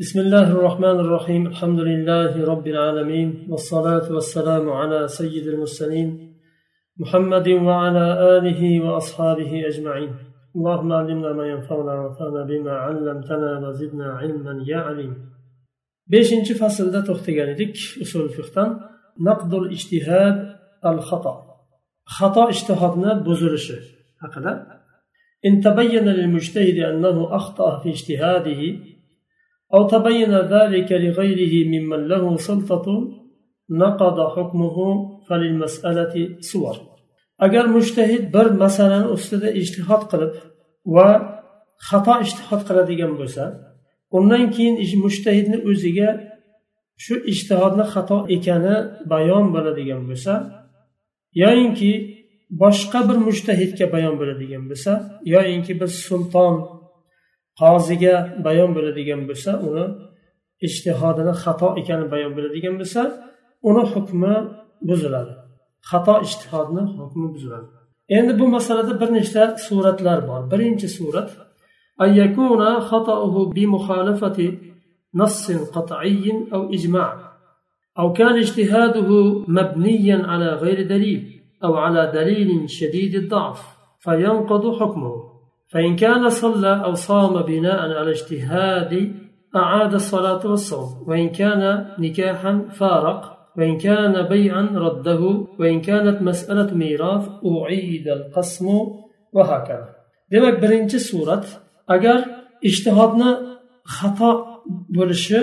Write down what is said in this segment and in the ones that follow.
بسم الله الرحمن الرحيم الحمد لله رب العالمين والصلاة والسلام على سيد المرسلين محمد وعلى آله وأصحابه أجمعين اللهم علمنا ما ينفعنا وانفعنا بما علمتنا وزدنا علما يا عليم beshinchi faslda to'xtagan edik usul fiqdan naqdul ijtihad al xato xato ijtihodni buzilishi haqida. إن تبين للمجتهد أنه أخطأ في اجتهاده أو تبين ذلك لغيره ممن له سلطة نقض حكمه فللمسألة صور agar mushtahid bir masalani ustida ijtihod qilib va xato ijtihod qiladigan bo'lsa undan keyin mushtahidni o'ziga shu ijtihodni xato ekani bayon bo'ladigan bo'lsa yoyinki boshqa bir mushtahidga bayon bo'ladigan bo'lsa yoyinki bir sulton qoziga bayon bo'ladigan bo'lsa uni ijtihodini xato ekani bayon bo'ladigan bo'lsa uni hukmi buziladi xato ijtihodni hukmi buziladi endi bu masalada bir nechta suratlar bor birinchi surat أن يكون خطأه بمخالفة نص قطعي أو إجماع أو كان اجتهاده مبنيا على غير دليل أو على دليل شديد الضعف فينقض حكمه فإن كان صلى أو صام بناء على اجتهاد أعاد الصلاة والصوم وإن كان نكاحا فارق وإن كان بيعا رده وإن كانت مسألة ميراث أعيد القسم وهكذا demak birinchi surat agar ijtihodni xato bo'lishi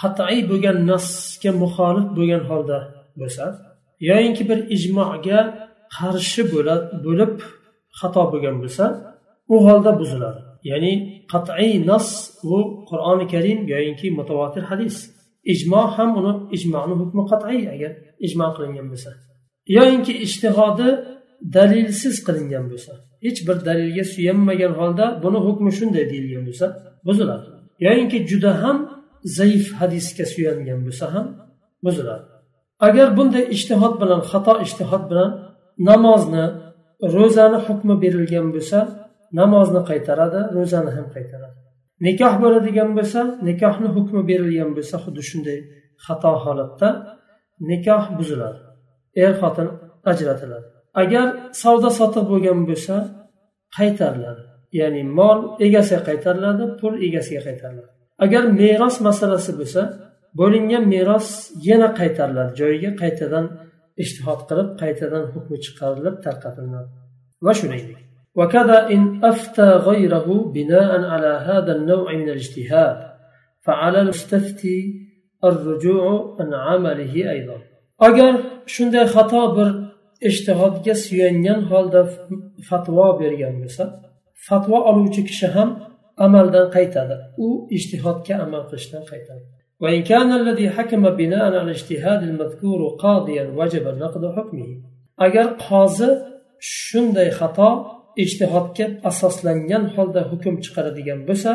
qat'iy bo'lgan nasga muxolif bo'lgan holda bo'lsa yoyinki bir ijmoga qarshi bo'lib xato bo'lgan bo'lsa u holda buziladi. Ya'ni qat'iy nas u qur'oni karim yoyinki mutavotir hadis. Ijmo ham uni ijmoni hukmi qat'iy agar ijmo qilingan bo'lsa. Yoyinki ijtihodi dalilsiz qilingan bo'lsa. Hech bir dalilga suyanmagan holda buni hukmi shunday deyilgan bo'lsa buziladi. Yoyinki juda ham zaif hadisga suyangan bo'lsa ham buziladi. Agar bunday ijtihod bilan xato ijtihod bilan namozni ro'zani hukmi berilgan bo'lsa namozni qaytaradi ro'zani ham qaytaradi. Nikoh bo'ladigan bo'lsa nikohni hukmi berilgan bo'lsa xuddi shunday xato holatda nikoh buziladi. Er xotin ajratiladi. Agar savdo sotiq bo'lgan bo'lsa qaytariladi. Ya'ni mol egasiga qaytariladi pul egasiga qaytariladi. Agar meros masalasi bo'lsa bo'lingan meros yana qaytariladi joyiga qaytadan ishtihod qilib qaytadan hukmi chiqarilib tarqatiladi. Va shuningdek وكذا إن أفتى غيره بناء على هذا النوع من الاجتهاد فعلى المستفتي الرجوع عن عمله أيضا. أجر شنده خطا بر ijtihodga suyangan holda fatvo bergan bo'lsa fatvo oluvchi kishi ham amaldan qaytadi u ijtihodga amal qilishdan qaytadi وإن كان الذي حكم بناء على الاجتهاد المذكور قاضيا وجب نقض حكمه agar qozi shunday xato ijtihodga asoslangan holda hukm chiqaradigan bo'lsa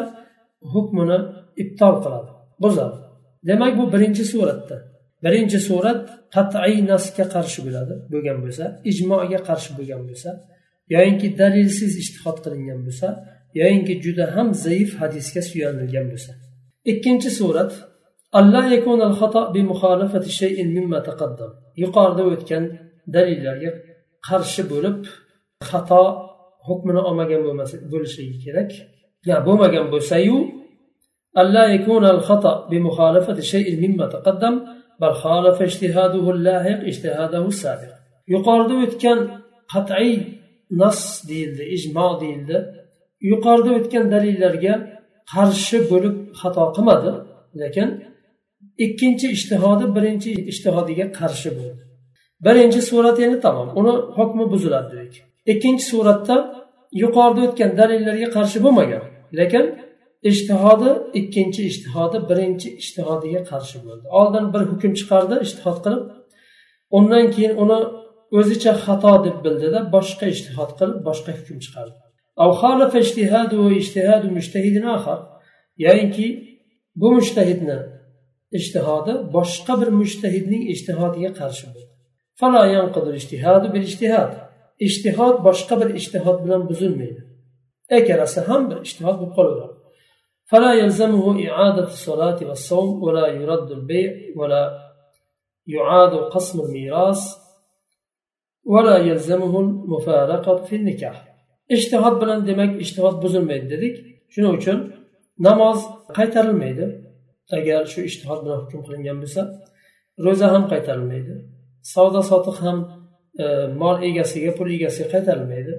hukmini ibtol qiladi buzadi. Demak bu birinchi suratda. Birinchi surat qat'iy nasga qarshi bo'ladi bo'lgan bo'lsa ijmoga qarshi bo'lgan bo'lsa yoyinki dalilsiz ishtihod qilingan bo'lsa yoyinki juda ham zaif hadisga suyanilgan bo'lsa. Ikkinchi surat yuqorida o'tgan dalillarga qarshi bo'lib xato hukmini olmagan bo'lmasa bo'lishligi kerak ya bo'lmagan bo'lsayu ألا يكون الخطأ بمخالفة شيء مما تقدم بل خالف اجتهاده اللاحق اجتهاده السابق yuqorida o'tgan qat'iy nas deyildi ijmo deyildi yuqorida o'tgan dalillarga qarshi bo'lib xato qilmadi lekin ikkinchi ishtihodi birinchi ishtihodiga qarshi bo'ldi birinchi surat endi tamom uni hukmi buziladi dedik ikkinchi suratda yuqorida o'tgan dalillarga qarshi bo'lmagan lekin ishtihodi ikkinchi ishtihodi birinchi ishtihodiga qarshi bo'ldi. Oldin bir hukm chiqardi ishtihod qilib undan keyin uni o'zicha xato deb bildida boshqa ishtihod qilib boshqa hukm chiqardi. Yoyinki bu mushtahidni ishtihodi boshqa bir mushtahidning ishtihodiga qarshi bo'ldi. ishtihod boshqa bir ishtihod bilan buzilmaydi ikkalasi ham bir ishtihod bo'lib qolaveradi فلا يلزمه إعادة الصلاة والصوم ولا يرد البيع ولا يعاد قسم الميراث ولا يلزمه المفارقة في النكاح ijtihod bilan demak ijtihod buzilmaydi dedik shuning uchun namoz qaytarilmaydi agar shu ishtihod bilan hukm qilingan bo'lsa ro'za ham qaytarilmaydi savdo sotiq ham e, mol egasiga pul egasiga qaytarilmaydi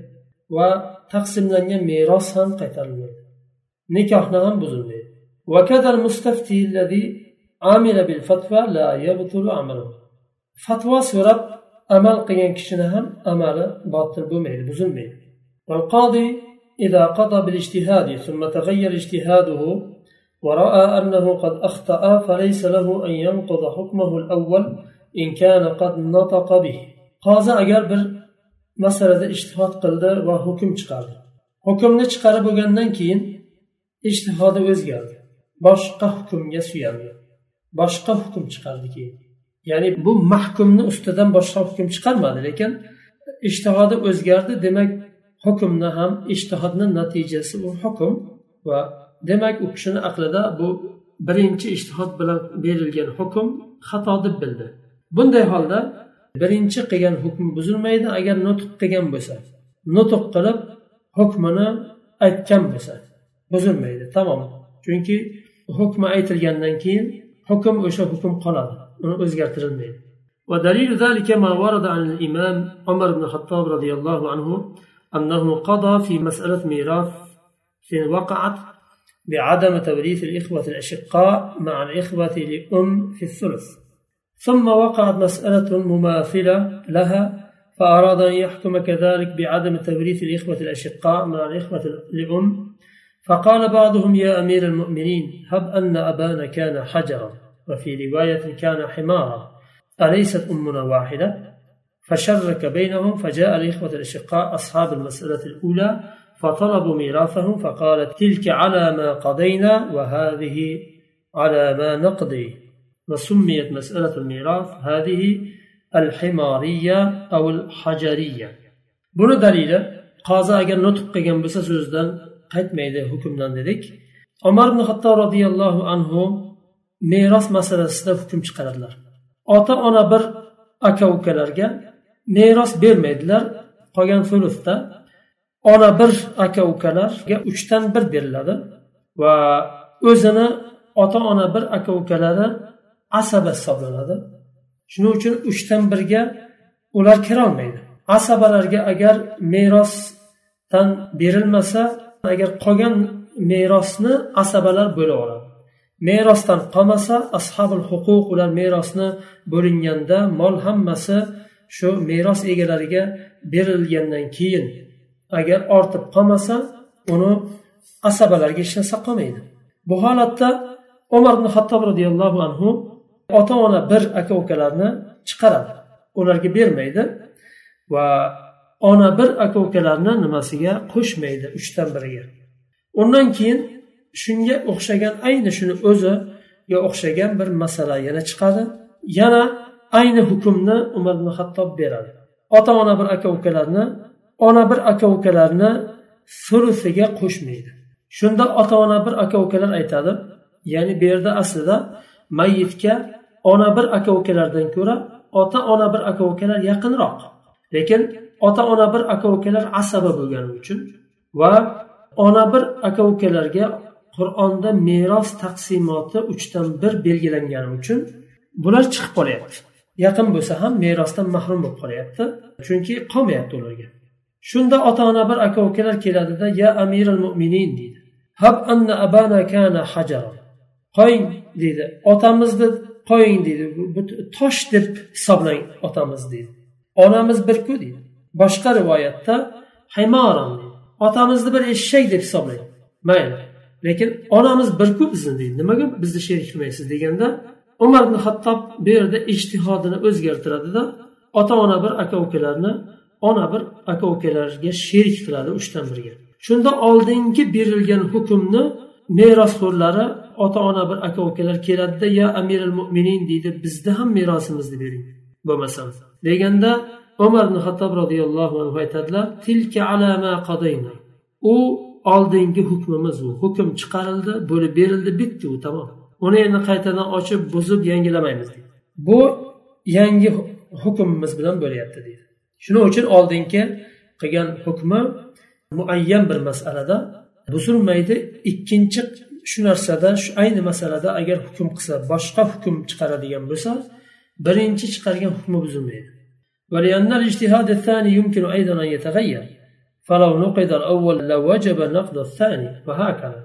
va taqsimlangan meros ham qaytarilmaydi nikohni ham buzilmaydi وكذا المستفتي الذي عمل بالفتوى لا يبطل عمله. فتوى سرب أمل قيان كشنهم أمل باطل بمعيد بزمي والقاضي إذا قضى بالاجتهاد ثم تغير اجتهاده ورأى أنه قد أخطأ فليس له أن ينقض حكمه الأول إن كان قد نطق به. qozi agar bir masalada ishtihod qildi va hukm chiqardi. Hukmni chiqarib bo'lgandan keyin ishtihodi o'zgardi. Boshqa hukmga suyandi boshqa hukm chiqardi keyin. Ya'ni bu mahkumni ustidan boshqa hukm chiqarmadi lekin ishtihodi o'zgardi. Demak hukmni ham ishtihodni natijasi u hukm va demak u kishini aqlida bu birinchi ishtihod bilan berilgan hukm xato deb bildi. Bunday holda birinchi qilgan hukm buzilmaydi agar nutq qilgan bo'lsa nutq qilib hukmini aytgan bo'lsa buzilmaydi tamom chunki hukmi aytilgandan keyin hukm o'sha hukm qoladi uni o'zgartirilmaydi ودليل ذلك ما ورد عن الإمام عمر بن الخطاب رضي الله عنه أنه قضى في مسألة ميراث وقعت بعدم توريث الإخوة الأشقاء مع الإخوة لأم في الثلث ثم وقعت مسألة مماثلة لها فأراد أن يحكم كذلك بعدم توريث الإخوة الأشقاء مع الإخوة لأم فقال بعضهم يا أمير المؤمنين هب أن أبانا كان حجرا وفي رواية كان حمارا أليست أمنا واحدة؟ فشرك بينهم فجاء الإخوة الأشقاء أصحاب المسألة الأولى فطلبوا ميراثهم فقالت تلك على ما قضينا وهذه على ما نقضي. وسميت مسألة الميراث هذه الحمارية أو الحجرية buni dalili qozi agar nutq qilgan bo'lsa so'zidan qaytmaydi hukmdan dedik umar ibn hattob roziyallohu anhu meros masalasida hukm chiqaradilar ota ona bir aka ukalarga meros bermaydilar qolgan sulusda ona bir aka ukalarga uchdan bir beriladi va o'zini ota ona bir aka ukalari asaba hisoblanadi. Shuning uchun uchdan birga ular kirolmaydi. Asabalarga agar merosdan berilmasa agar qolgan merosni asabalar bo'lib oladi. Merosdan qolmasa ashabul huquq ular merosni bo'linganda mol hammasi shu meros egalariga berilgandan keyin agar ortib qolmasa uni asabalarga hech narsa qolmaydi. Bu holatda umar ibn hattob roziyallohu anhu ota ona bir aka ukalarni chiqaradi. Ularga bermaydi va ona bir aka ukalarni nimasiga qo'shmaydi uchdan biriga. Undan keyin shunga o'xshagan ayni shuni o'ziga o'xshagan bir masala yana chiqadi. Yana ayni hukmni umar ibn hattob beradi. Ota ona bir aka ukalarni ona bir aka ukalarni sulusiga qo'shmaydi. Shunda ota ona bir aka ukalar aytadi ya'ni bu yerda aslida mayitga ona bir aka ukalardan ko'ra ota ona bir aka ukalar yaqinroq. Lekin ota ona bir aka ukalar asaba bo'lgani uchun va ona bir aka ukalarga qur'onda meros taqsimoti uchdan bir belgilangani uchun bular chiqib qolyapti. Yaqin bo'lsa ham merosdan mahrum bo'lib qolyapti chunki qolmayapti ularga. Shunda ota ona bir aka ukalar keladida ya amiral mo'minin deydi. Hab anna abana kana hajara qo'ying deydi. Otamizni qo'ying deydi. Tosh deb hisoblang otamiz deydi. Onamiz birku deydi. Boshqa rivoyatda haymoron otamizni bir eshak deb hisoblang. Mayli. Lekin onamiz birku bizni deydi. Nimaga bizni sherik qilmaysiz deganda umar ibn hattob bu yerda ijtihodini o'zgartiradida ota ona bir aka ukalarni ona bir aka ukalarga sherik qiladi uchdan birga. Shunda oldingi berilgan hukmni merosxo'rlari ota ona bir aka ukalar keladida ya amiril mo'minin deydi bizni ham merosimizni bering bo'lmasam. Deganda umar ibn hattob roziyallohu anhu aytadilar tilka alama qadayna. U oldingi hukmimiz u. Hukm chiqarildi bo'lib berildi bitdi u tamom. Uni endi qaytadan ochib buzib yangilamaymiz bu yangi hukmimiz bilan bo'lyapti deydi. Shuning uchun oldingi qilgan hukmi muayyan bir masalada buzilmaydi ikkinchi shu narsada shu ayni masalada agar hukm qilsa boshqa hukm chiqaradigan bo'lsa birinchi chiqargan hukmi buzilmaydi. ولأن الاجتهاد الثاني يمكن فلو نقد الأول لوجب نقد الثاني وهكذا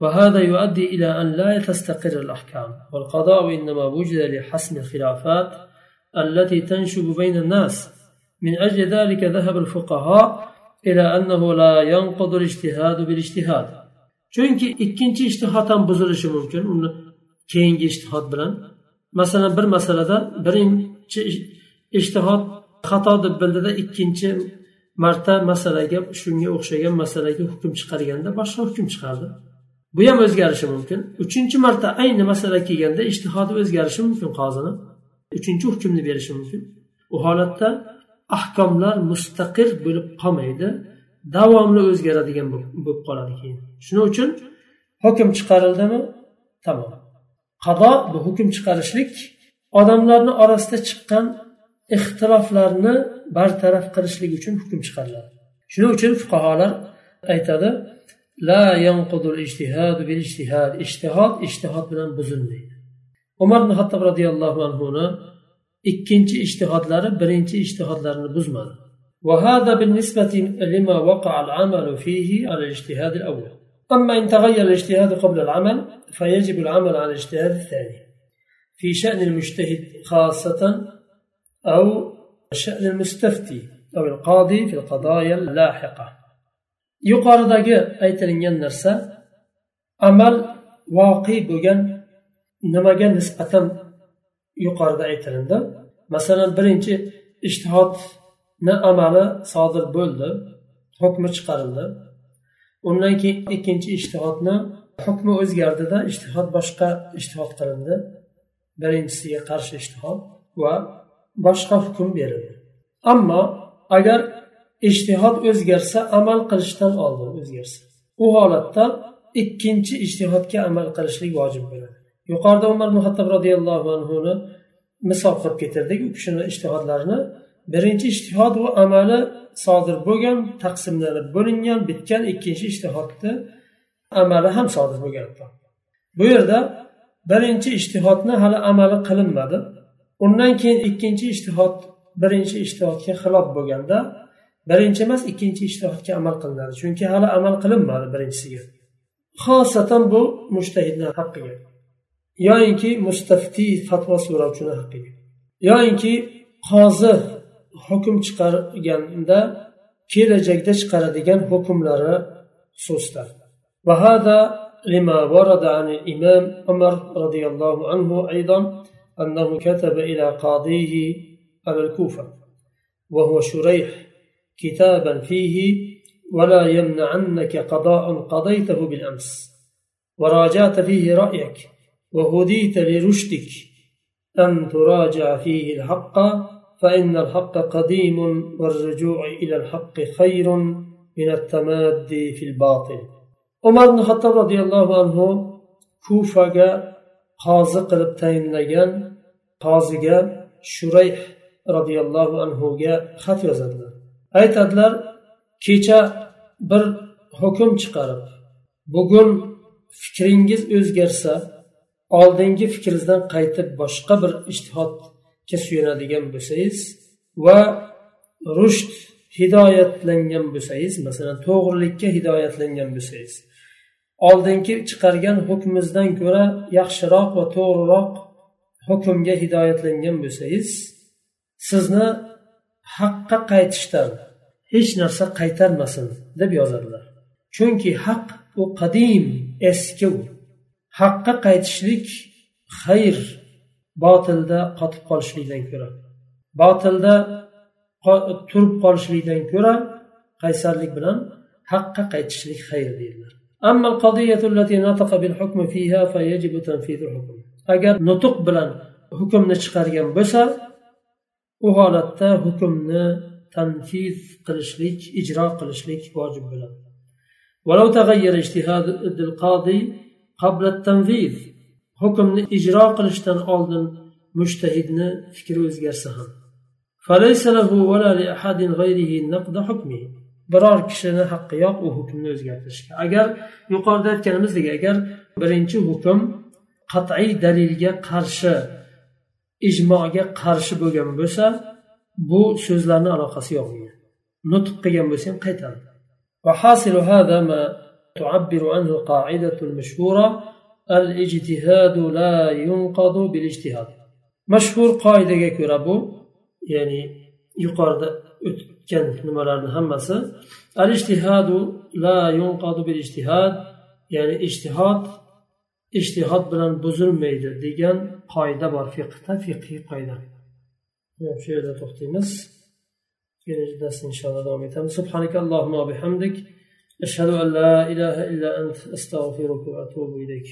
وهذا يؤدي إلى أن لا تستقر الأحكام والقضاء إنما وجد لحسم الخلافات التي تنشب بين الناس من أجل ذلك ذهب الفقهاء إلى أنه لا ينقض الاجتهاد بالاجتهاد chunki ikkinchi ishtihod ham buzilishi mumkin. Uni keyingi ishtihod bilan. Masalan bir masalada birinchi ishtihod xato deb bildida ikkinchi marta masalaga shunga o'xshagan masalaga hukm chiqarganda boshqa hukm chiqardi. Bu ham o'zgarishi mumkin. Uchinchi marta ayni masala kelganda ishtihodi o'zgarishi mumkin qozini. Uchinchi hukmni berishi mumkin. U holatda ahkomlar mustaqil bo'lib qolmaydi. Davomli o'zgaradigan bo'lib qoladi keyin. Shuning uchun hukm chiqarildimi? Tamom. Qado bu hukm chiqarishlik odamlarni orasida chiqqan ixtiloflarni bartaraf qilishlik uchun hukm chiqariladi. Shuning uchun fuqarolar aytadi la yanqudul ijtihad bil ijtihad ijtihod ijtihod bilan buzilmaydi. Umar ibn hattob roziyallohu anhuni ikkinchi ijtihodlari birinchi ijtihodlarini buzmadi. وهذا بالنسبة لما وقع العمل فيه على الاجتهاد الأول. أما إن تغير الاجتهاد قبل العمل فيجب العمل على الاجتهاد الثاني. في شأن المجتهد خاصة أو شأن المستفتي أو القاضي في القضايا اللاحقة. yuqoridagi aytilingan narsa amal voqe bo'lgan nimaga nisbatan yuqorida aytilindi masalan birinchi ishtihodni amali sodir bo'ldi hukmi chiqarildi. Undan keyin ikkinchi ishtihodni hukmi o'zgardida ishtihod boshqa ishtihod qilindi. Birinchisiga qarshi ishtihod va boshqa hukm berildi. Ammo agar ishtihod o'zgarsa amal qilishdan oldin o'zgarsa. U holatda ikkinchi ishtihodga amal qilishlik vojib bo'ladi. Yuqorida umar ibn hattob roziyallohu anhuni misol qilib keltirdik u kishini ishtihodlarini birinchi ishtihod u amali sodir bo'lgan taqsimlanib bo'lingan bitgan ikkinchi ishtihodni amali ham sodir bo'lgan. Bu yerda birinchi ishtihodni hali amali qilinmadi. Undan keyin ikkinchi ishtihod birinchi ishtihodga xilof bo'lganda birinchi emas ikkinchi ishtihodga amal qilinadi. Chunki hali amal qilinmadi birinchisiga xosatan bu mushtahidni haqqiga. Yoyinki mustaftiy fatvo so'rovchini haqqiga. Yoyinki qozi hukm chiqarganda kelajakda chiqaradigan hukmlari xususida وهذا لما ورد عن الإمام عمر رضي الله عنه أيضا أنه كتب إلى قاضيه على الكوفة وهو شريح كتابا فيه ولا يمنعنك قضاء قضيته بالأمس وراجعت فيه رأيك وهديت لرشدك أن تراجع فيه الحق فإن الحق قديم والرجوع إلى الحق خير من التمادي في الباطل عمر بن الخطاب رضي الله عنه كوفة قاضي قلب tayinlagan qoziga shurayh roziyallohu anhuga xat yozadilar aytadilar kecha bir hukm chiqarib bugun fikringiz o'zgarsa oldingi fikringizdan qaytib boshqa bir ishtihodga suyanadigan bo'lsangiz va rushd hidoyatlangan bo'lsangiz masalan to'g'rilikka hidoyatlangan bo'lsangiz oldingi chiqargan hukmimizdan ko'ra yaxshiroq va to'g'riroq hukmga hidoyatlangan bo'lsangiz sizni haqqa qaytishdan hech narsa qaytarmasin deb yozadilar. Chunki haq u qadim eski u. Haqqa qaytishlik xayr. botilda qotib qolishlikdan ko'ra botilda turib qolishlikdan ko'ra qaysarlik bilan haqqa qaytishlik xayr deydilar أما القضية التي نطق بالحكم فيها فيجب تنفيذ الحكم agar nutuq bilan hukmni chiqargan bo'lsa u holatda hukmni tanfiz qilishlik ijro qilishlik vojib bo'ladi ولو تغير اجتهاد القاضي قبل التنفيذ hukmni ijro qilishdan oldin mushtahidni fikri o'zgarsa ham biror kishini haqqi yo'q u hukmni o'zgartirishga agar yuqorida aytganimizdek agar birinchi hukm qat'iy dalilga qarshi ijmoga qarshi bo'lgan bo'lsa bu so'zlarni aloqasi yo'q nutq qilgan bo'lsa ham qaytadi وحاصل هذا ما تعبر عنه القاعدة المشهورة al la yunqadu bil ijtihad mashhur qoidaga ko'ra bu ya'ni yuqorida o'tgan nimalarni hammasi al ijtihadu la yunqadu bil ijtihad ya'ni ijtihod ijtihod bilan buzilmaydi degan qoida bor fiqda fiqiy qoida. Shu yerda to'xtaymiz. Keyingi darsda inshaalloh davom etamiz. Subhanaka allohumma bihamdik. Ashhadu an la ilaha illa ant astag'firuka va atubu ilayk.